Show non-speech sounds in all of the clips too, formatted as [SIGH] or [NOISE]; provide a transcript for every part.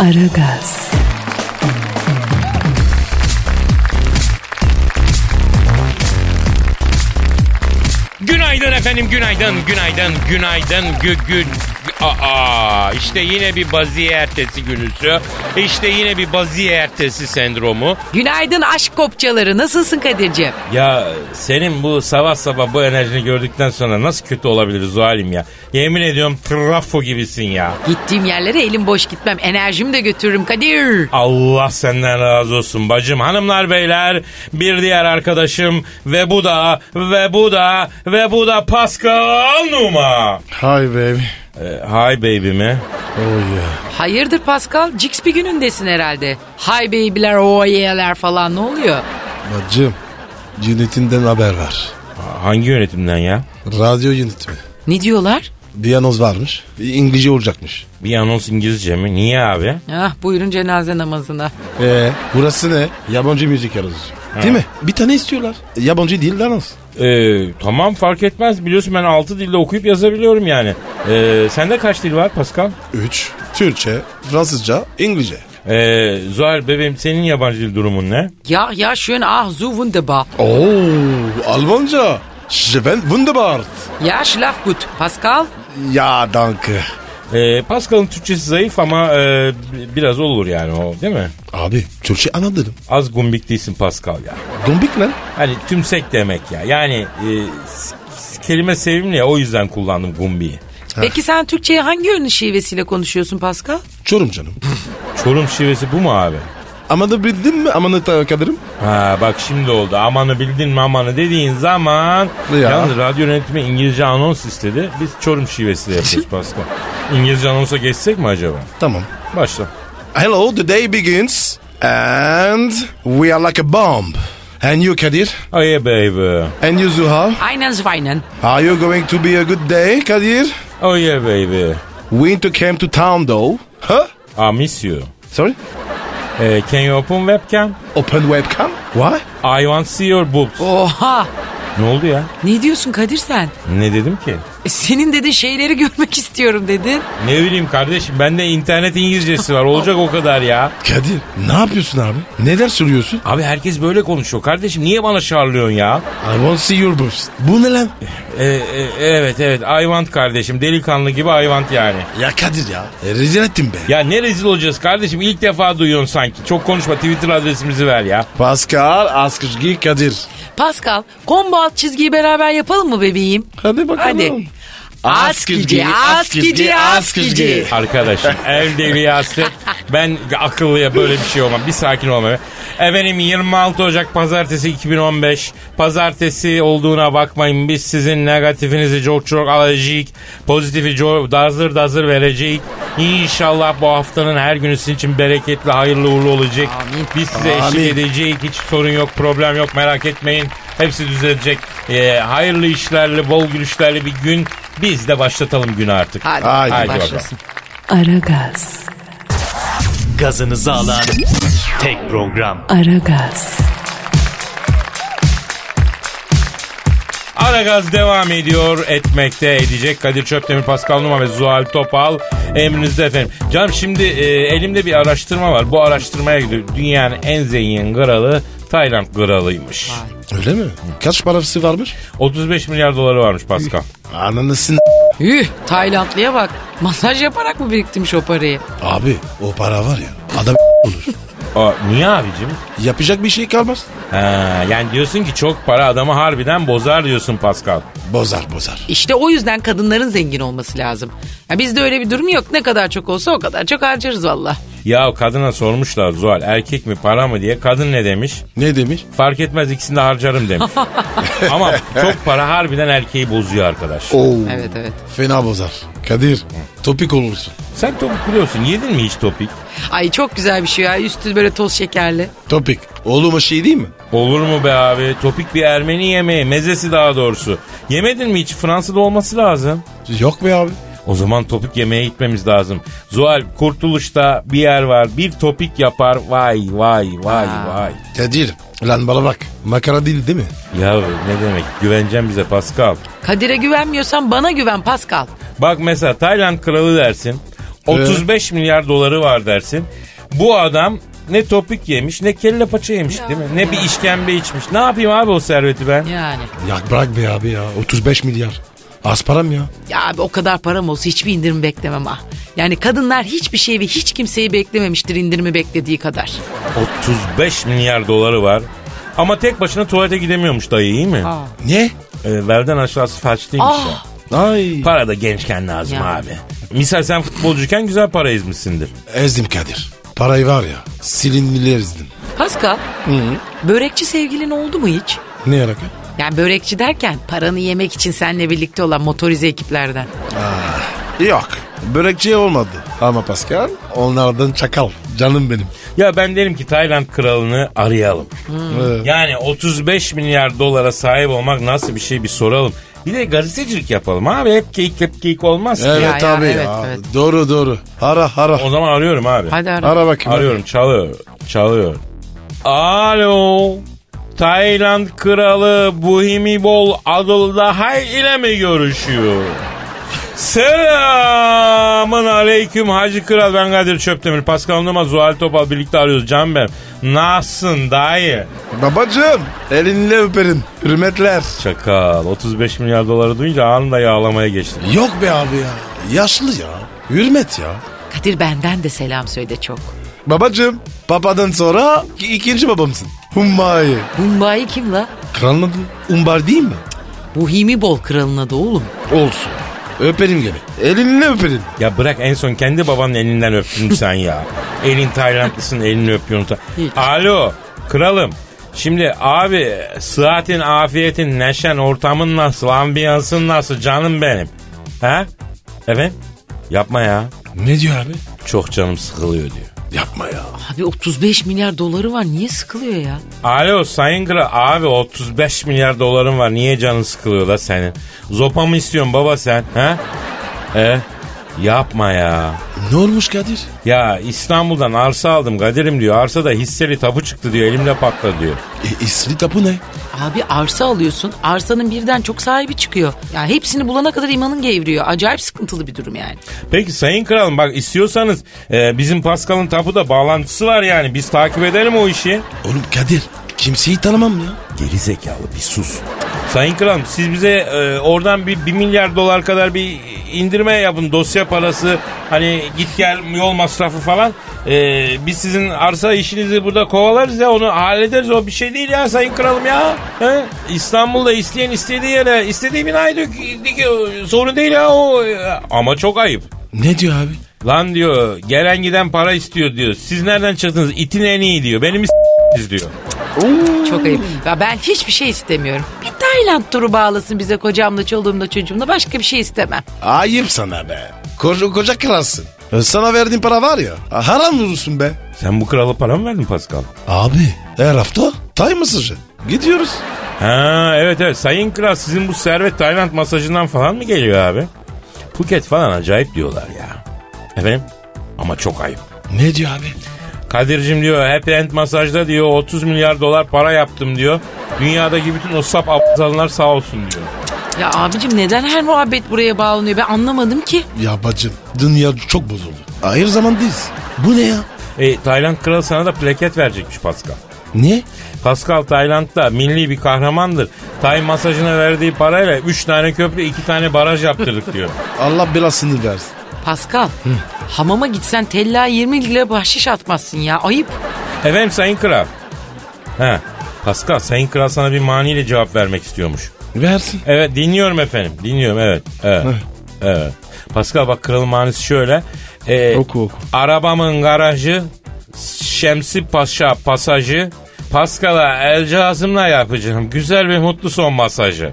Aragaz, Günaydın efendim, günaydın, günaydın, günaydın, gü gü... Aa, işte yine bir baziye ertesi günüsü. İşte yine bir baziye ertesi sendromu. Günaydın aşk kopçaları. Nasılsın Kadir'ciğim? Ya senin bu sabah sabah bu enerjini gördükten sonra nasıl kötü olabiliriz Zuhal'im ya? Yemin ediyorum trafo gibisin ya. Gittiğim yerlere elim boş gitmem. Enerjimi de götürürüm Kadir. Allah senden razı olsun bacım. Hanımlar beyler bir diğer arkadaşım ve bu da ve bu da ve bu da Pascal Numa. Hi baby. Ee, hi baby mi? Oh yeah. Hayırdır Pascal? Cix bir günündesin herhalde. Hi baby'ler, oh yeah'ler falan ne oluyor? Bacım. Yönetinden haber var. Hangi yönetimden ya? Radyo yönetimi. Ne diyorlar? Bir anons varmış. İngilizce olacakmış. Bir anons İngilizce mi? Niye abi? Ah buyurun cenaze namazına. Ee, burası ne? Yabancı müzik arası. Değil mi? Bir tane istiyorlar. Yabancı değil anons. Ee, tamam fark etmez. Biliyorsun ben 6 dilde okuyup yazabiliyorum yani. Ee, sende kaç dil var Pascal? 3. Türkçe, Fransızca, İngilizce. Ee, Zuhal bebeğim senin yabancı dil durumun ne? Ya ya schön ah so wunderbar. Oo, Almanca. Je ben wunderbar. Ya schlaf gut. Pascal? Ya danke. Ee, Pascal'ın Türkçesi zayıf ama e, biraz olur yani o değil mi? Abi Türkçe anladım. Az gumbik değilsin Pascal ya. Dombik lan. Hani tümsek demek ya. Yani e, kelime sevimli ya o yüzden kullandım gumbiyi. Peki sen Türkçeyi hangi yönlü şivesiyle konuşuyorsun Pascal? Çorum canım. Çorum şivesi bu mu abi? Amanı bildin mi? Amanı kaderim. Ha bak şimdi oldu. Amanı bildin mi amanı dediğin zaman Ya. yalnız radyo yönetimi İngilizce anons istedi. Biz Çorum şivesiyle yapıyoruz [LAUGHS] Pascal. İngilizce anonsa geçsek mi acaba? Tamam. Başla. Hello, the day begins and we are like a bomb. And you Kadir? Oh yeah baby. And you Zuhal? Aynen Zweinen. Are you going to be a good day Kadir? Oh yeah baby. Winter came to town though. Huh? I miss you. Sorry? Eh, can you open webcam? Open webcam? Why? I want to see your boobs. Oha! Ne oldu ya? Ne diyorsun Kadir sen? Ne dedim ki? E, senin dedi şeyleri görmek istiyorum dedin. Ne bileyim kardeşim bende internet İngilizcesi var olacak o kadar ya. Kadir ne yapıyorsun abi? Neler söylüyorsun? Abi herkes böyle konuşuyor kardeşim niye bana şarlıyorsun ya? I want to see your boobs. Bu ne lan? E, e, evet evet I want kardeşim delikanlı gibi I want yani. Ya Kadir ya. E, rezil ettin be. Ya ne rezil olacağız kardeşim ilk defa duyuyorsun sanki. Çok konuşma Twitter adresimizi ver ya. Pascal Askışgi Kadir. Pascal, combo alt çizgiyi beraber yapalım mı bebeğim? Hadi bakalım. Hadi. Askici, askici, askici. Arkadaşım [LAUGHS] ev deli hasret. Ben akıllıya böyle bir şey olmam. Bir sakin olma. Efendim 26 Ocak pazartesi 2015. Pazartesi olduğuna bakmayın. Biz sizin negatifinizi çok çok alacak. Pozitifi çok dazır dazır verecek. İnşallah bu haftanın her günü sizin için bereketli, hayırlı uğurlu olacak. Amin. Biz size eşlik Amin. edeceğiz. Hiç sorun yok, problem yok. Merak etmeyin. Hepsi düzelecek. Ee, hayırlı işlerle, bol gülüşlerle bir gün. Biz de başlatalım günü artık. Hadi, Haydi bakalım. başlasın. Aragaz, gazınızı alan tek program. Aragaz, Aragaz devam ediyor etmekte edecek. Kadir Çöptemir, Pascal Numa ve Zuhal Topal emrinizde efendim. Canım şimdi e, elimde bir araştırma var. Bu araştırmaya gidiyor. Dünyanın en zengin kralı Tayland kralıymış. Öyle mi? Kaç parası varmış? 35 milyar doları varmış Pascal. Ananısın. Üh, Taylandlıya bak. Masaj yaparak mı biriktirmiş o parayı? Abi o para var ya adam [LAUGHS] olur. Aa, niye abicim? Yapacak bir şey kalmaz. Ha, yani diyorsun ki çok para adamı harbiden bozar diyorsun Pascal. Bozar bozar. İşte o yüzden kadınların zengin olması lazım. Ya bizde öyle bir durum yok. Ne kadar çok olsa o kadar çok harcarız valla. Ya kadına sormuşlar Zuhal erkek mi para mı diye. Kadın ne demiş? Ne demiş? Fark etmez ikisini de harcarım demiş. [LAUGHS] Ama çok para harbiden erkeği bozuyor arkadaş. Oo. Evet evet. Fena bozar. Kadir topik olursun. Sen topuk biliyorsun yedin mi hiç topik? Ay çok güzel bir şey ya. Üstü böyle toz şekerli. Topik. Oğlum o şey değil mi? Olur mu be abi? Topik bir Ermeni yemeği. Mezesi daha doğrusu. Yemedin mi hiç? Fransa'da olması lazım. Yok be abi. O zaman topik yemeye gitmemiz lazım. Zuhal Kurtuluş'ta bir yer var. Bir topik yapar. Vay vay vay vay. Kadir lan bana bak. Makara değil değil mi? Ya ne demek? Güveneceğim bize Pascal. Kadir'e güvenmiyorsan bana güven Pascal. Bak mesela Tayland kralı dersin. 35 milyar doları var dersin. Bu adam ne topik yemiş ne kelle paça yemiş değil mi? Ne bir işkembe içmiş. Ne yapayım abi o serveti ben? Yani. Ya bırak be abi ya. 35 milyar. Az param ya. Ya abi o kadar param olsa hiçbir indirim beklemem ha. Yani kadınlar hiçbir şey ve hiç kimseyi beklememiştir indirimi beklediği kadar. 35 milyar doları var. Ama tek başına tuvalete gidemiyormuş dayı iyi mi? Ne? E, belden aşağısı felçliymiş Ah. ya. Ay. Para da gençken lazım Ya. abi. Misal sen futbolcuyken güzel para ezmişsindir. Ezdim Kadir. Parayı var ya. Silindiler ezdim. Pascal, börekçi sevgilin oldu mu hiç? Ne alaka? Yani börekçi derken paranı yemek için seninle birlikte olan motorize ekiplerden. Yok. Börekçi olmadı. Ama Pascal onlardan çakal. Canım benim. Ya ben derim ki Tayland kralını arayalım. Ee, Yani 35 milyar dolara sahip olmak nasıl bir şey bir soralım. Bir de gazetecilik yapalım abi. Hep keyik hep keyik olmaz ki. Evet Ya, ya, abi evet, ya. evet. Doğru doğru. Ara ara. O zaman arıyorum abi. Hadi ara. Ara bakayım. Arıyorum çalıyor. Çalıyor. Alo. Tayland kralı Buhimibol Adıldahay ile mi görüşüyor? Selamın aleyküm Hacı Kral ben Kadir Çöptemir. Pascal Numa Zuhal Topal birlikte arıyoruz can ben. Nasılsın dayı? Babacım elinle öperim. Hürmetler. Çakal 35 milyar doları duyunca anında yağlamaya geçtim. Yok be abi ya. Yaşlı ya. Hürmet ya. Kadir benden de selam söyle çok. Babacım papadan sonra ki- ikinci babamsın. Hummayi. Mumbai kim la? Kralın adı Umbar değil mi? Buhimi bol kralına da oğlum. Olsun. Öperim gibi. Elinle öperim. Ya bırak en son kendi babanın elinden öptün sen ya. Elin Taylandlısın elini öpüyorsun. Hiç. Alo kralım. Şimdi abi sıhhatin, afiyetin, neşen, ortamın nasıl, ambiyansın nasıl canım benim? Ha? Evet. Yapma ya. Ne diyor abi? Çok canım sıkılıyor diyor. Yapma ya. Abi 35 milyar doları var niye sıkılıyor ya? Alo Sayın Kral abi 35 milyar doların var niye canın sıkılıyor da senin? Zopa mı istiyorsun baba sen? Ha? E? Yapma ya. Ne olmuş Kadir? Ya İstanbul'dan arsa aldım Kadir'im diyor. Arsada hisseli tapu çıktı diyor. Elimde patladı diyor. E, isli tapu ne? Abi arsa alıyorsun. Arsanın birden çok sahibi çıkıyor. Ya hepsini bulana kadar imanın gevriyor. Acayip sıkıntılı bir durum yani. Peki Sayın Kralım bak istiyorsanız e, bizim Pascal'ın tapuda bağlantısı var yani. Biz takip edelim o işi. Oğlum Kadir kimseyi tanımam ya. Geri zekalı bir sus. Sayın Kralım siz bize e, oradan bir, bir milyar dolar kadar bir indirme yapın. Dosya parası hani git gel yol masrafı falan. E, biz sizin arsa işinizi burada kovalarız ya onu hallederiz. O bir şey değil ya Sayın Kralım ya. He? İstanbul'da isteyen istediği yere istediği binayı dök, sorun değil ya o. Ama çok ayıp. Ne diyor abi? Lan diyor gelen giden para istiyor diyor. Siz nereden çıktınız? İtin en iyi diyor. Benim is- diyor. Çok ayıp. Ya ben hiçbir şey istemiyorum. Bir Tayland turu bağlasın bize kocamla, çoluğumla, çocuğumla. Başka bir şey istemem. Ayıp sana be. Koca, koca kralsın. E, Sana verdiğim para var ya. Haram vurursun be. Sen bu krala para mı verdin Pascal? Abi her hafta tay masajı. Gidiyoruz. Ha evet evet Sayın Kral sizin bu servet Tayland masajından falan mı geliyor abi? Phuket falan acayip diyorlar ya. Efendim? Ama çok ayıp. Ne diyor abi? Kadir'cim diyor happy end masajda diyor 30 milyar dolar para yaptım diyor. Dünyadaki bütün o sap aptallar sağ olsun diyor. Ya abicim neden her muhabbet buraya bağlanıyor? Ben anlamadım ki. Ya bacım dünya çok bozuldu. Hayır zamandayız. Bu ne ya? E, Tayland kralı sana da plaket verecekmiş Pascal. Ne? Pascal Tayland'da milli bir kahramandır. Tay masajına verdiği parayla 3 tane köprü 2 tane baraj yaptırdık diyor. [LAUGHS] Allah belasını versin. Pascal, hamama gitsen tella 20 lira bahşiş atmazsın ya. Ayıp. Efendim Sayın Kral. He. Pascal Sayın Kral sana bir maniyle cevap vermek istiyormuş. Versin. Evet dinliyorum efendim. Dinliyorum evet. Evet. evet. Pascal bak kralın manisi şöyle. Ee, Oku oku. Arabamın garajı, Şemsi Paşa pasajı, Paskal'a el cazımla yapacağım. Güzel ve mutlu son masajı.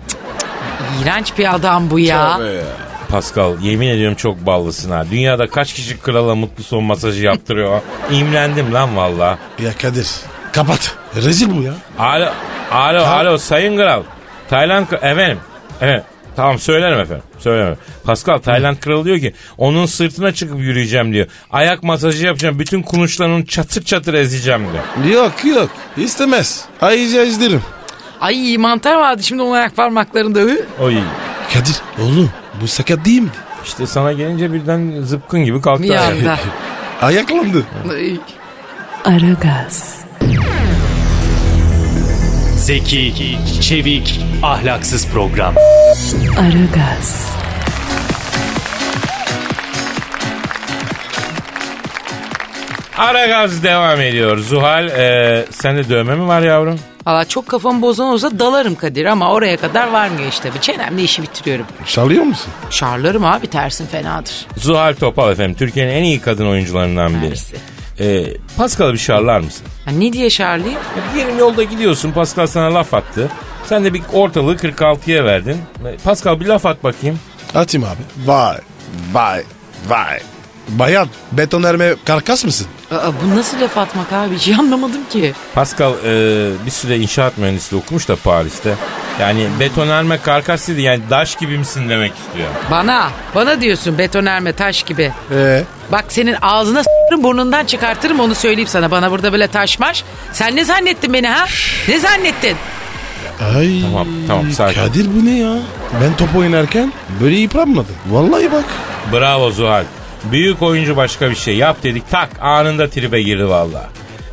İğrenç bir adam bu ya. Pascal yemin ediyorum çok ballısın ha. Dünyada kaç kişi krala mutlu son masajı yaptırıyor? İmrendim lan valla. Ya Kadir kapat. Rezil bu ya. Alo, alo, alo sayın kral. Tayland efendim. Evet. Tamam söylerim efendim. Söylerim. Pascal Tayland kralı diyor ki onun sırtına çıkıp yürüyeceğim diyor. Ayak masajı yapacağım. Bütün kulunçlarını çatır çatır ezeceğim diyor. Yok yok. İstemez. Ayrıca izlerim. Ay mantar vardı şimdi onun ayak parmaklarında. Oy. Kadir oğlum bu sakat değil mi? İşte sana gelince birden zıpkın gibi kalktı. Bir anda. [LAUGHS] Ayaklandı. Ay. Aragaz, Zeki, çevik, ahlaksız program. Aragaz, Ara gaz devam ediyor. Zuhal e, sende dövme mi var yavrum? Valla çok kafamı bozan olsa dalarım Kadir ama oraya kadar varmıyor işte. Bir çenemle işi bitiriyorum. Çalıyor musun? Şarlarım abi tersin fenadır. Zuhal Topal efendim. Türkiye'nin en iyi kadın oyuncularından biri. Mersi. E, Pascal'ı bir şarlar mısın? Ha, ne diye şarlayayım? Ya diyelim yolda gidiyorsun Pascal sana laf attı. Sen de bir ortalığı 46'ya verdin. E, Pascal bir laf at bakayım. Atayım abi. Vay vay vay. Bayan betonarme karkas mısın? Aa, bu nasıl laf atmak abi hiç anlamadım ki. Pascal e, bir süre inşaat mühendisliği okumuş da Paris'te. Yani betonarme karkas dedi yani daş gibi misin demek istiyor. Bana, bana diyorsun betonerme taş gibi. Ee, Bak senin ağzına s**arım burnundan çıkartırım onu söyleyeyim sana. Bana burada böyle taş maş. Sen ne zannettin beni ha? Ne zannettin? ay. Tamam tamam sakin. Kadir bu ne ya? Ben top oynarken böyle yıpranmadım. Vallahi bak. Bravo Zuhal. Büyük oyuncu başka bir şey. Yap dedik tak anında tribe girdi valla.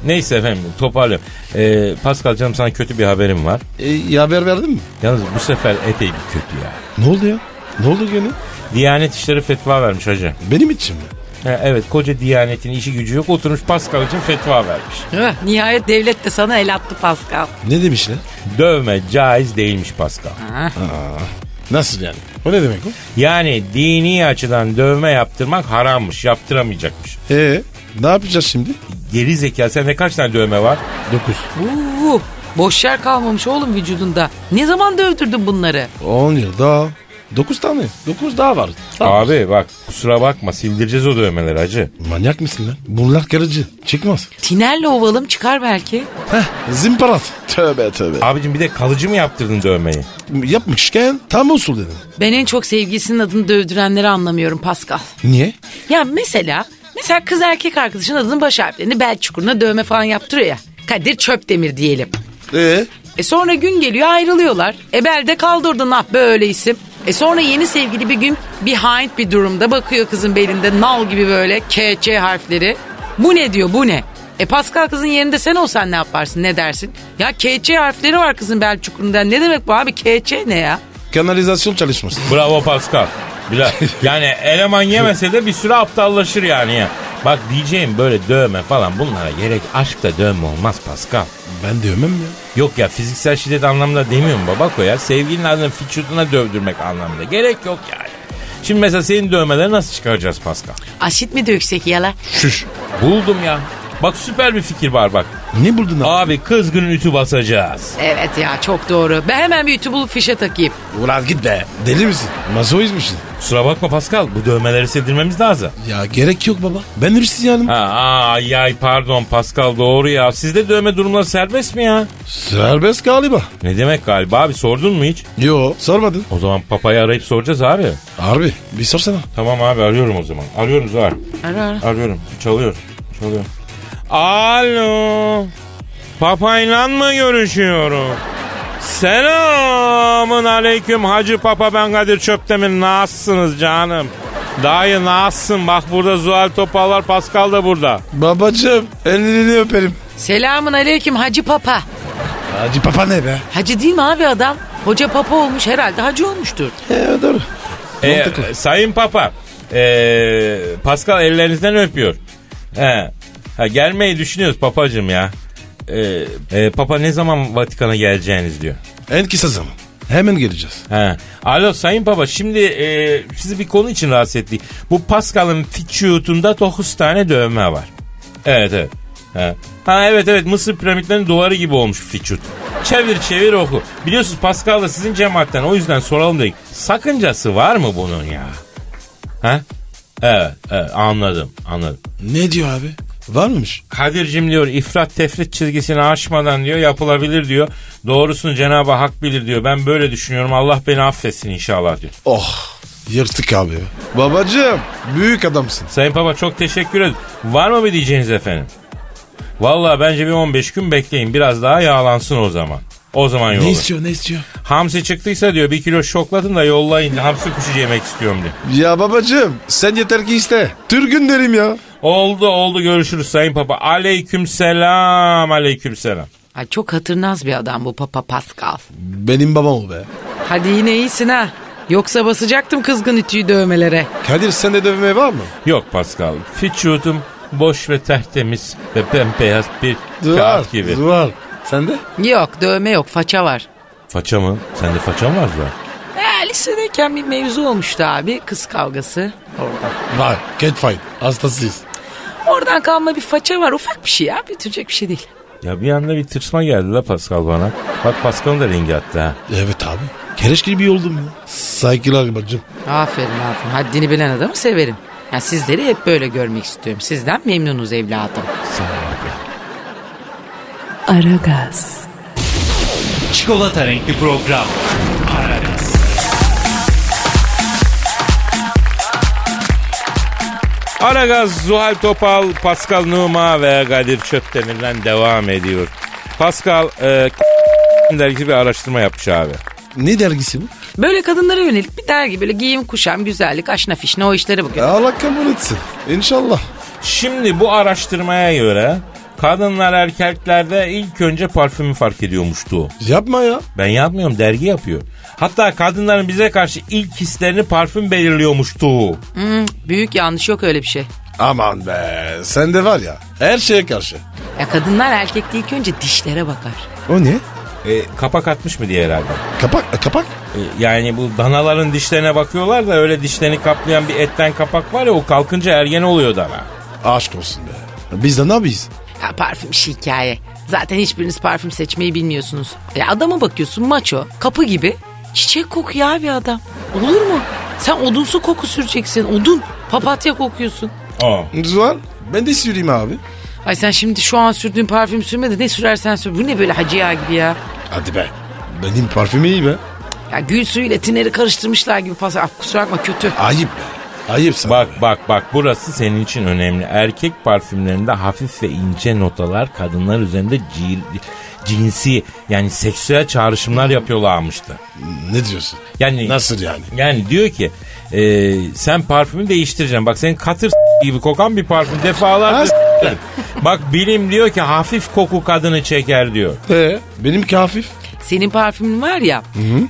Neyse efendim toparlıyorum. Ee, Pascal canım sana kötü bir haberim var. E, ya haber verdin mi? Yalnız bu sefer epey bir kötü ya. Ne oldu ya? Ne oldu gene? Diyanet işleri fetva vermiş hacı. Benim için mi? Ha, evet koca diyanetin işi gücü yok oturmuş Pascal için fetva vermiş. Nihayet devlet de sana el attı Pascal. Ne demişler? Dövme caiz değilmiş Pascal. Nasıl yani? O ne demek o? Yani dini açıdan dövme yaptırmak harammış yaptıramayacakmış. Ee, ne yapacağız şimdi? Geri zeka sende kaç tane dövme var? 9. Uuu, boş yer kalmamış oğlum vücudunda. Ne zaman dövdürdün bunları? 10 yıl daha. 9 tane. 9 daha var. Tamam. Abi bak kusura bakma sildireceğiz o dövmeleri hacı. Manyak mısın lan? Bunlar karıcı. Çıkmaz. Tinerle ovalım çıkar belki. Heh, zimparat. Tövbe tövbe. Abicim bir de kalıcı mı yaptırdın dövmeyi? Yapmışken tam usul dedim. Ben en çok sevgilisinin adını dövdürenleri anlamıyorum Pascal. Niye? Ya mesela, mesela kız erkek arkadaşın adının baş harflerini bel çukuruna dövme falan yaptırıyor ya. Kadir Çöpdemir diyelim. Ee, E sonra gün geliyor ayrılıyorlar. E belde kaldırdın ah böyle isim. E sonra yeni sevgili bir gün behind bir durumda bakıyor kızın belinde nal gibi böyle K, C harfleri. Bu ne diyor bu ne? E Pascal kızın yerinde sen olsan ne yaparsın ne dersin? Ya K, C harfleri var kızın bel çukurunda. Ne demek bu abi K, C ne ya? kanalizasyon çalışması. Bravo Pascal. Bilal. Yani eleman yemese de bir süre aptallaşır yani ya. Bak diyeceğim böyle dövme falan bunlara gerek aşkta dövme olmaz Pascal. Ben dövmem ya. Yok ya fiziksel şiddet anlamında demiyorum babako ya. Sevgilinin adını vücuduna dövdürmek anlamında. Gerek yok yani. Şimdi mesela senin dövmeleri nasıl çıkaracağız Pascal? Asit mi döksek yala? Şuş. Buldum ya. Bak süper bir fikir var bak. Ne buldun abi? Abi kızgın ütü basacağız. Evet ya çok doğru. Ben hemen bir ütü bulup fişe takayım. Ulan git be. Deli misin? Mazoizmişsin. Kusura bakma Pascal bu dövmeleri sildirmemiz lazım. Ya gerek yok baba. Ben Hristiyanım. Ha, ay ay pardon Pascal doğru ya. Sizde dövme durumları serbest mi ya? Serbest galiba. Ne demek galiba abi sordun mu hiç? Yo sormadın. O zaman papayı arayıp soracağız abi. Harbi bir sorsana. Tamam abi arıyorum o zaman. Arıyorum Zuhal. Ara ara. Arıyorum. Çalıyor. Çalıyor. Alo. Papayla mı görüşüyorum? Selamın aleyküm Hacı Papa ben Kadir Çöptemir. Nasılsınız canım? Dayı nasılsın? Bak burada Zuhal Topal var Pascal da burada. Babacım elini öperim. Selamun aleyküm Hacı Papa. Hacı papa ne be? Hacı değil mi abi adam? Hoca papa olmuş herhalde hacı olmuştur. He doğru. Ee, sayın Papa. ee, Pascal ellerinizden öpüyor. He. Ha, gelmeyi düşünüyoruz papacım ya. Ee, e, Papa ne zaman Vatikan'a geleceğiniz diyor. En kısa zaman. Hemen geleceğiz. He. Alo Sayın Baba şimdi e, sizi bir konu için rahatsız ettik. Bu Pascal'ın vücudunda 9 tane dövme var. Evet evet. He. Ha evet evet Mısır piramitlerinin duvarı gibi olmuş vücut. Çevir çevir oku. Biliyorsunuz Pascal da sizin cemaatten o yüzden soralım dedik. Sakıncası var mı bunun ya? Ha? Evet, evet anladım anladım. Ne diyor abi? Var mıymış? Kadir'cim diyor ifrat tefrit çizgisini aşmadan diyor yapılabilir diyor. Doğrusunu Cenab-ı Hak bilir diyor. Ben böyle düşünüyorum Allah beni affetsin inşallah diyor. Oh yırtık abi. Babacığım büyük adamsın. Sayın Baba çok teşekkür ederim. Var mı bir diyeceğiniz efendim? Vallahi bence bir 15 gün bekleyin. Biraz daha yağlansın o zaman. O zaman Ne yolla. istiyor ne istiyor? Hamsi çıktıysa diyor bir kilo şoklatın da yollayın. Hamsi kuşu yemek istiyorum diyor. Ya babacığım sen yeter ki iste. Türk'ün derim ya. Oldu oldu görüşürüz Sayın Papa. Aleyküm selam aleyküm selam. Ay çok hatırnaz bir adam bu Papa Pascal. Benim babam o be. Hadi yine iyisin ha. Yoksa basacaktım kızgın ütüyü dövmelere. Kadir sende dövme var mı? Yok Pascal. Vücudum boş ve tertemiz ve bembeyaz bir Var. kağıt gibi. Var. Sende? Yok dövme yok faça var. Faça mı? Sende faça mı var zaten? E, lisedeyken bir mevzu olmuştu abi. Kız kavgası orada. Var. Catfight. Hastasıyız. Oradan kalma bir faça var. Ufak bir şey ya. Bitirecek bir şey değil. Ya bir anda bir tırsma geldi la Pascal bana. Bak Pascal'ın da rengi attı ha. Evet abi. Kereş gibi oldum ya. Saygılar bacım. Aferin aferin. Haddini bilen adamı severim. Ya sizleri hep böyle görmek istiyorum. Sizden memnunuz evladım. Sağ ol abla. Aragaz, Çikolata renkli program. Aragaz, Zuhal Topal, Pascal Numa ve Kadir Çöptemir'den devam ediyor. Pascal e, [LAUGHS] dergisi bir araştırma yapmış abi. Ne dergisi bu? Böyle kadınlara yönelik bir dergi. Böyle giyim, kuşam, güzellik, aşna fişne o işlere bakıyor. Allah kabul etsin. İnşallah. Şimdi bu araştırmaya göre kadınlar erkeklerde ilk önce parfümü fark ediyormuştu. Yapma ya. Ben yapmıyorum dergi yapıyor. Hatta kadınların bize karşı ilk hislerini parfüm belirliyormuştu. Hmm, büyük yanlış yok öyle bir şey. Aman be. Sen de var ya. Her şeye karşı. Ya kadınlar erkekte ilk önce dişlere bakar. O ne? E, kapak atmış mı diye herhalde. Kapak. e, Kapak. E, yani bu danaların dişlerine bakıyorlar da öyle dişlerini kaplayan bir etten kapak var ya o kalkınca ergen oluyor dana. Aşk olsun be. Biz de ne yapıyız? Ya parfüm işi hikaye. Zaten hiçbiriniz parfüm seçmeyi bilmiyorsunuz. Ya adama bakıyorsun maço, kapı gibi. Çiçek kokuyor abi adam. Olur mu? Sen odunsu koku süreceksin. Odun. Papatya kokuyorsun. Aa. Zuhal ben de süreyim abi. Ay sen şimdi şu an sürdüğün parfüm sürme de ne sürersen sür. Bu ne böyle hacı yağı gibi ya? Hadi be. Benim parfüm iyi be. Ya gül suyuyla tineri karıştırmışlar gibi pas. Ah, kusura bakma kötü. Ayıp be. Ayıp sana. Bak bak bak burası senin için önemli. Erkek parfümlerinde hafif ve ince notalar kadınlar üzerinde cil- cinsi yani seksüel çağrışımlar yapıyorlarmıştı. Ne diyorsun? Yani Nasıl yani? Yani diyor ki e, sen parfümü değiştireceksin. Bak senin katır gibi kokan bir parfüm defalarca s**erim. [LAUGHS] Bak bilim diyor ki hafif koku kadını çeker diyor. Ee, benimki hafif. Senin parfümün var ya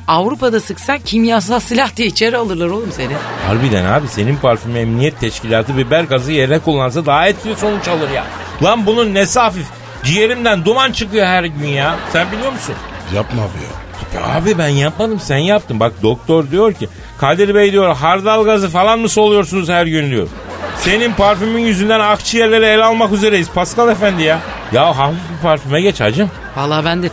Avrupa'da sıksan kimyasal silah diye içeri alırlar oğlum seni. Harbiden abi senin parfümü emniyet teşkilatı biber gazı yerine kullansa daha etkili sonuç alır ya. Lan bunun nesi hafif? Ciğerimden duman çıkıyor her gün ya. Sen biliyor musun? Yapma abi ya. Abi ben yapmadım sen yaptın. Bak doktor diyor ki Kadir Bey diyor hardal gazı falan mı soluyorsunuz her gün diyor. Senin parfümün yüzünden akciğerleri el almak üzereyiz Pascal Efendi ya. Ya hafif bir parfüme geç hacım. Vallahi ben de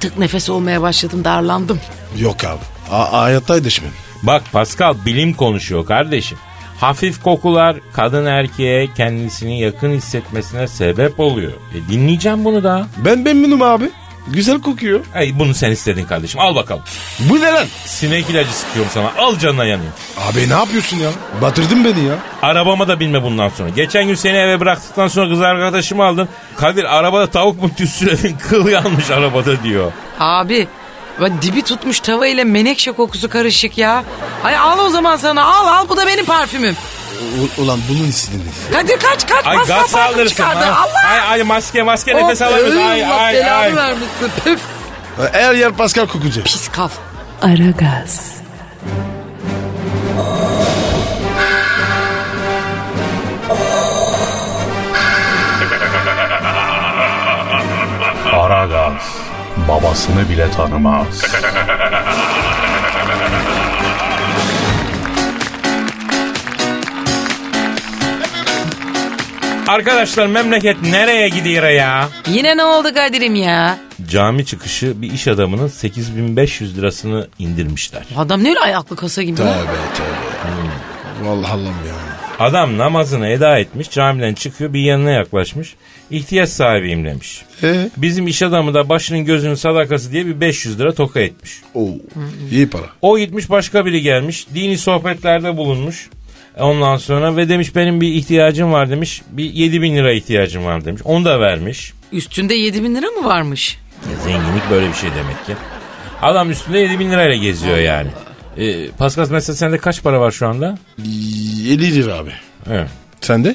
tık nefes olmaya başladım darlandım. Yok abi. A- hayatta düşmem. Bak Pascal bilim konuşuyor kardeşim. Hafif kokular kadın erkeğe kendisini yakın hissetmesine sebep oluyor. E dinleyeceğim bunu da. Ben memnunum abi. Güzel kokuyor. Ey bunu sen istedin kardeşim al bakalım. Bu ne lan? Sinek ilacı sıkıyorum sana al canına yanayım. Abi ne yapıyorsun ya? Batırdın beni ya. Arabama da binme bundan sonra. Geçen gün seni eve bıraktıktan sonra kız arkadaşımı aldın. Kadir arabada tavuk mu tütsüledin [LAUGHS] kıl yanmış arabada diyor. Abi ben dibi tutmuş tava ile menekşe kokusu karışık ya. Ay al o zaman sana al al bu da benim parfümüm. U- ulan bunun istediniz. Kadir kaç kaç Ay Pascal gaz çıkardı. ha. Allah. Ay ay maske maske nefes Of, alamıyorsun. Ay Allah ay belanı ay. vermesin. Püf. Her yer Pascal kokacak. Pis kal. Aragaz, Aragaz. Baba babasını bile tanımaz. Arkadaşlar memleket nereye gidiyor ya? Yine ne oldu Kadir'im ya? Cami çıkışı bir iş adamının 8500 lirasını indirmişler. Adam ne öyle ayaklı kasa gibi? Tövbe tövbe. Vallahi Allah'ım ya. Adam namazını eda etmiş camiden çıkıyor bir yanına yaklaşmış. İhtiyaç sahibiyim demiş. E? Bizim iş adamı da başının gözünün sadakası diye bir 500 lira toka etmiş. Oo. İyi para. O gitmiş başka biri gelmiş. Dini sohbetlerde bulunmuş. Ondan sonra ve demiş benim bir ihtiyacım var demiş. Bir 7 bin lira ihtiyacım var demiş. Onu da vermiş. Üstünde 7 bin lira mı varmış? Ya zenginlik böyle bir şey demek ki. Adam üstünde 7 bin lirayla geziyor yani. Ee, Pascal mesela sende kaç para var şu anda? 50 lira abi. Evet. Sende?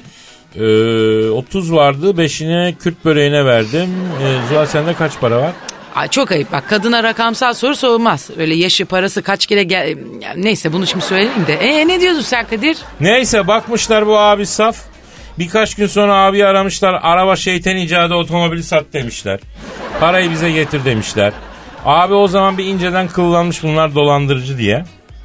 Ee, 30 vardı. 5'ine Kürt böreğine verdim. Ee, Zuhal sende kaç para var? Ay çok ayıp bak kadına rakamsal soru sorulmaz. Öyle yaşı parası kaç kere gel... Neyse bunu şimdi söyleyeyim de. E ne diyorsun sen Kadir? Neyse bakmışlar bu abi saf. Birkaç gün sonra abi aramışlar. Araba şeytan icadı otomobili sat demişler. Parayı bize getir demişler. Abi o zaman bir inceden kıllanmış bunlar dolandırıcı diye.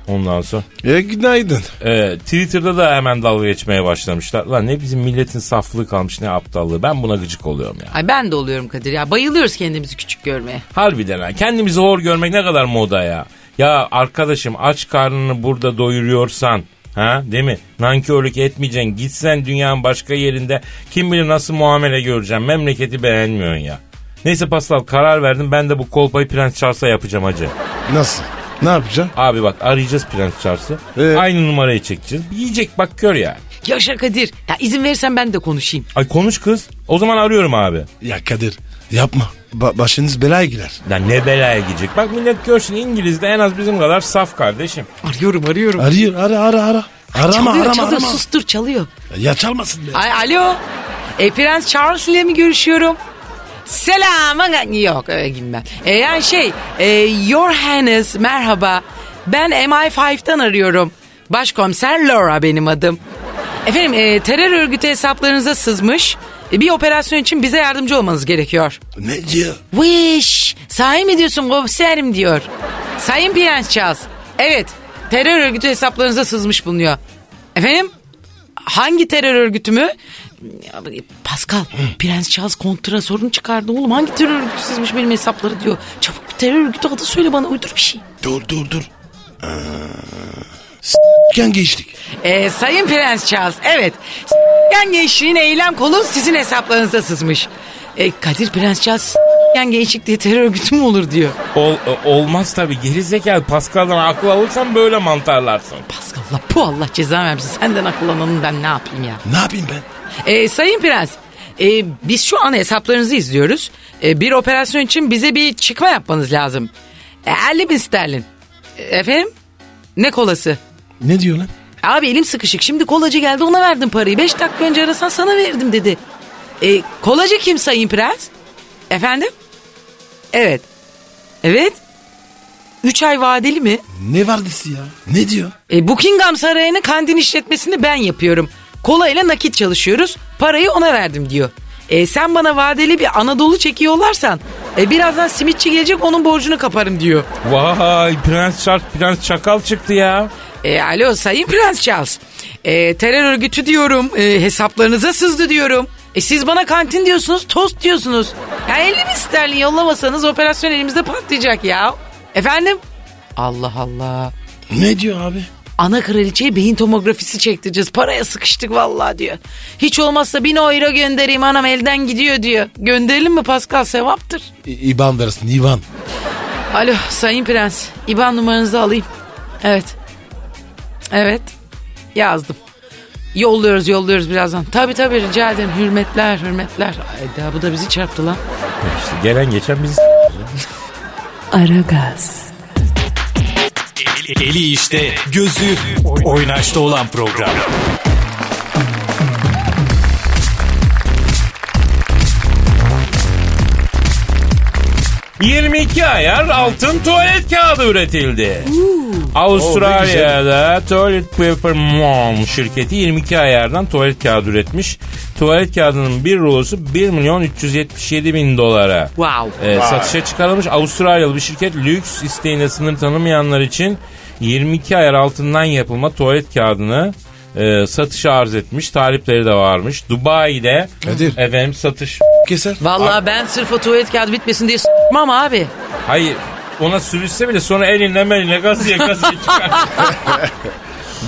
Ondan sonra E günaydın. e, Twitter'da da hemen dalga geçmeye başlamışlar. Lan ne bizim milletin saflığı kalmış ne aptallığı. Ben buna gıcık oluyorum ya. Ay ben de oluyorum Kadir ya. Bayılıyoruz kendimizi küçük görmeye. Harbiden ha. Kendimizi hor görmek ne kadar moda ya. Ya arkadaşım aç karnını burada doyuruyorsan ha değil mi? Nankörlük etmeyeceksin. Gitsen dünyanın başka yerinde kim bilir nasıl muamele göreceksin. Memleketi beğenmiyorsun ya. Neyse Pascal karar verdim. Ben de bu kolpayı Prens Charles'a yapacağım hacı. Nasıl? Ne yapacaksın? Abi bak arayacağız Prens Charles'ı. Ee? Aynı numarayı çekeceğiz. Yiyecek bak kör ya. Yaşa Kadir. Ya izin verirsen ben de konuşayım. Ay konuş kız. O zaman arıyorum abi. Ya Kadir yapma. Ba- başınız belaya girer. Lan ne belaya gidecek. Bak millet görsün İngiliz de en az bizim kadar saf kardeşim. Arıyorum arıyorum. Arıyor ara ara ara. Arama çalıyor arama çalıyor arama. sustur çalıyor. Ya çalmasın be. Ay alo. E, Prens Charles ile mi görüşüyorum? Selam. Yok öyle ben. E, yani şey e, Your Highness merhaba. Ben MI5'tan arıyorum. Başkomiser Laura benim adım. Efendim e, terör örgütü hesaplarınıza sızmış. E, bir operasyon için bize yardımcı olmanız gerekiyor. Ne diyor? Wish. Sahi mi diyorsun komiserim diyor. Sayın Prens Charles. Evet terör örgütü hesaplarınıza sızmış bulunuyor. Efendim? Hangi terör örgütü mü? Pascal, Prens Charles kontra sorun çıkardı oğlum. Hangi terör örgütü sızmış benim hesapları diyor. Çabuk bir terör örgütü adı söyle bana uydur bir şey. Dur dur dur. Aa, s**ken geçtik. Ee, Sayın Prens Charles, evet. S**yan gençliğin eylem kolu sizin hesaplarınıza sızmış. Ee, Kadir Prens Charles s**yan gençlik diye terör örgütü mü olur diyor. Ol, e, olmaz tabii. Geri zekalı Pascal'dan akıl alırsan böyle mantarlarsın. Pascal Allah bu Allah ceza vermesin. Senden akıllananım ben ne yapayım ya. Ne yapayım ben? Ee, Sayın Prens, e, biz şu an hesaplarınızı izliyoruz. E, bir operasyon için bize bir çıkma yapmanız lazım. E, 50 bin sterlin. E, efendim? Ne kolası? Ne diyor lan? Abi elim sıkışık. Şimdi kolacı geldi ona verdim parayı. Beş dakika önce arasan sana verdim dedi. E, kolacı kim Sayın Prens? Efendim? Evet. Evet. Üç ay vadeli mi? Ne vardisi ya? Ne diyor? E, Buckingham Sarayı'nın kandil işletmesini ben yapıyorum. Kola ile nakit çalışıyoruz. Parayı ona verdim diyor. E, sen bana vadeli bir Anadolu çeki yollarsan e, birazdan simitçi gelecek onun borcunu kaparım diyor. Vay Prens Charles Prens Çakal çıktı ya. E, alo Sayın Prens Charles. E, terör örgütü diyorum. E, hesaplarınıza sızdı diyorum. E, siz bana kantin diyorsunuz, tost diyorsunuz. Ya 50 bin sterlin yollamasanız operasyon elimizde patlayacak ya. Efendim? Allah Allah. Ne diyor abi? Ana kraliçeye beyin tomografisi çektireceğiz. Paraya sıkıştık vallahi diyor. Hiç olmazsa bin euro göndereyim anam elden gidiyor diyor. Gönderelim mi Pascal sevaptır. İ- İban versin İban. Alo Sayın Prens. İban numaranızı alayım. Evet. Evet. Yazdım. Yolluyoruz yolluyoruz birazdan. Tabii tabii rica ederim. Hürmetler hürmetler. Ayda bu da bizi çarptı lan. İşte gelen geçen biz Aragaz, Eli işte, gözü oynaşta olan program. 22 ayar altın tuvalet kağıdı üretildi. Avustralya'da Toilet Paper Mom şirketi 22 ayardan tuvalet kağıdı üretmiş. Tuvalet kağıdının bir rulosu 1 milyon 377 bin dolara Wow. e, satışa çıkarılmış. Avustralyalı bir şirket lüks isteğinde sınır tanımayanlar için 22 ayar altından yapılma tuvalet kağıdını e, satışa arz etmiş. Talipleri de varmış. Dubai'de Kadir. efendim satış. Keser. Vallahi ben sırf o tuvalet kağıdı bitmesin diye s**mam abi. Hayır ona sürüşse bile sonra elinle melinle gazıya gazıya çıkar. [LAUGHS]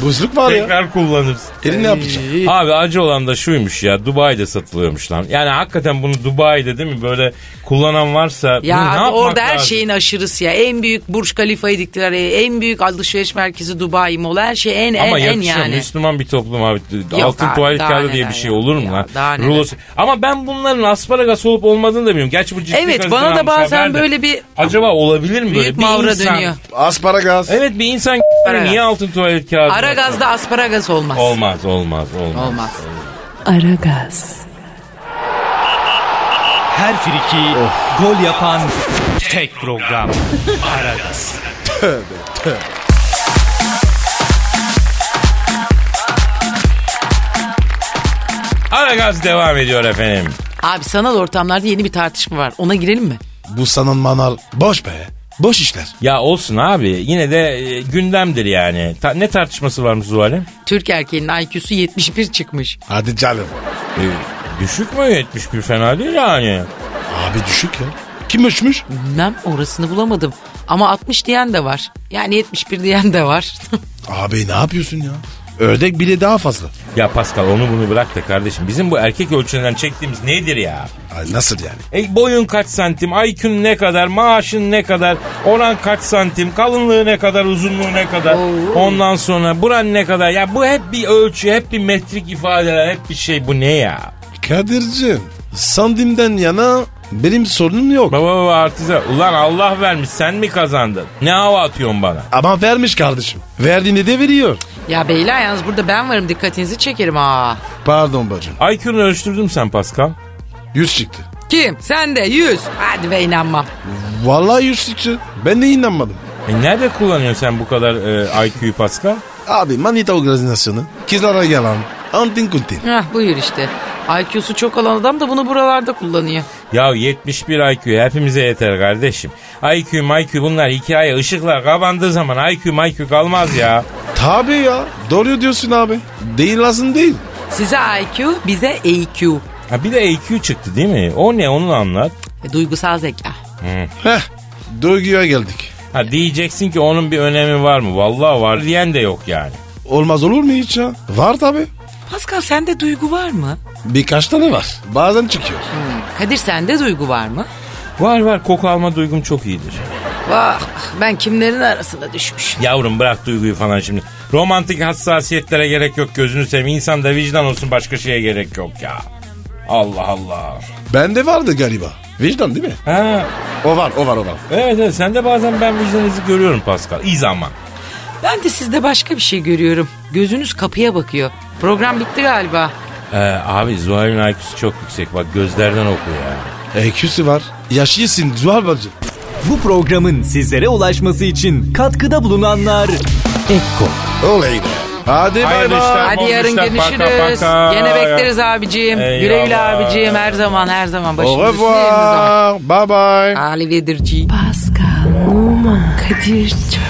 Buzluk var ya. Tekrar kullanırsın. Elin ne yapacak? Abi acı olan da şuymuş ya Dubai'de satılıyormuş lan. Yani hakikaten bunu Dubai'de değil mi böyle kullanan varsa Ya bunu ne abi yapmak orada her lazım? şeyin aşırısı ya. En büyük Burj Khalifa'yı diktiler. En büyük alışveriş merkezi Dubai Mall. Her şey en Ama en en yakışıyor yani. Müslüman bir toplum abi. Altın abi, tuvalet daha kağıdı diye neler bir şey ya. olur mu Ya, lan? daha neler. Rulosu. Ama ben bunların asparagas olup olmadığını da bilmiyorum. Gerçi bu ciddi Evet bana da bazen haber de. böyle bir Acaba olabilir mi böyle? büyük Bir mavra insan- dönüyor. Asparagas. Evet bir insan Asparagas. niye altın tuvalet kağıdı? Ara gazda asparagas olmaz. Olmaz olmaz olmaz. Olmaz. Aragaz, Her friki gol yapan tek program. Aragaz. Ara gaz devam ediyor efendim. Abi sanal ortamlarda yeni bir tartışma var. Ona girelim mi? Bu sanan manal boş be. Boş işler. Ya olsun abi yine de e, gündemdir yani. Ta- ne tartışması varmış Zuhal'im? Türk erkeğinin IQ'su 71 çıkmış. Hadi canım. E, düşük mü 71 fena değil yani. Abi düşük ya. Kim ölçmüş? Bilmem orasını bulamadım. Ama 60 diyen de var. Yani 71 diyen de var. [LAUGHS] Abi ne yapıyorsun ya? Ördek bile daha fazla. Ya Pascal onu bunu bırak da kardeşim. Bizim bu erkek ölçülerinden çektiğimiz nedir ya? Ay nasıl yani? E, boyun kaç santim, IQ'un ne kadar, maaşın ne kadar, oran kaç santim, kalınlığı ne kadar, uzunluğu ne kadar, ondan sonra buran ne kadar. Ya bu hep bir ölçü, hep bir metrik ifadeler, hep bir şey. Bu ne ya? Kadir'cim sandimden yana benim sorunum yok. Baba baba artize. Ulan Allah vermiş sen mi kazandın? Ne hava atıyorsun bana? Ama vermiş kardeşim. Verdiğini de veriyor. ya beyler yalnız burada ben varım dikkatinizi çekerim ha. Pardon bacım. IQ'nu ölçtürdün mü sen Pascal? 100 çıktı. Kim? Sen de 100. Hadi be inanmam. Vallahi 100 çıktı. Ben de inanmadım. E nerede kullanıyorsun sen bu kadar e, IQ'yu Pascal? Abi manita organizasyonu. Kızlara yalan. Antin kuntin. Hah buyur işte. IQ'su çok olan adam da bunu buralarda kullanıyor. Ya 71 IQ hepimize yeter kardeşim. IQ, IQ bunlar hikaye. Işıklar kapandığı zaman IQ, IQ kalmaz ya. Tabii ya. Doğru diyorsun abi. Değil lazım değil. Size IQ, bize EQ. Ha bir de EQ çıktı değil mi? O ne onu anlat. E, duygusal zeka. Heh. Duyguya geldik. Ha diyeceksin ki onun bir önemi var mı? Vallahi var diyen de yok yani. Olmaz olur mu hiç ya? Var tabii. Pascal sende duygu var mı? Birkaç tane var. Bazen çıkıyor. Kadir sende duygu var mı? Var var koku alma duygum çok iyidir. Vah ben kimlerin arasında düşmüşüm. Yavrum bırak duyguyu falan şimdi. Romantik hassasiyetlere gerek yok gözünü seveyim. İnsan da vicdan olsun başka şeye gerek yok ya. Allah Allah. Bende vardı galiba. Vicdan değil mi? Ha, O var o var o var. evet evet sen de bazen ben vicdanınızı görüyorum Pascal. İyi zaman. Ben de sizde başka bir şey görüyorum. Gözünüz kapıya bakıyor. Program bitti galiba. Ee, abi Zuhal'in IQ'su çok yüksek. Bak gözlerden okuyor ya. EQ'si var. Yaşlısın Zuhal bacı. Bu programın sizlere ulaşması için katkıda bulunanlar Ekko Oley be. Hadi bay bay. Hadi yarın görüşürüz. Gene bekleriz abicim. Eyvallah. Güle güle abicim. Her zaman her zaman Au başımız revoir. Bye bye. Arrivederci. Pascal, Oman, Kadir çok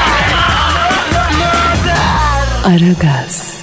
Aragaz.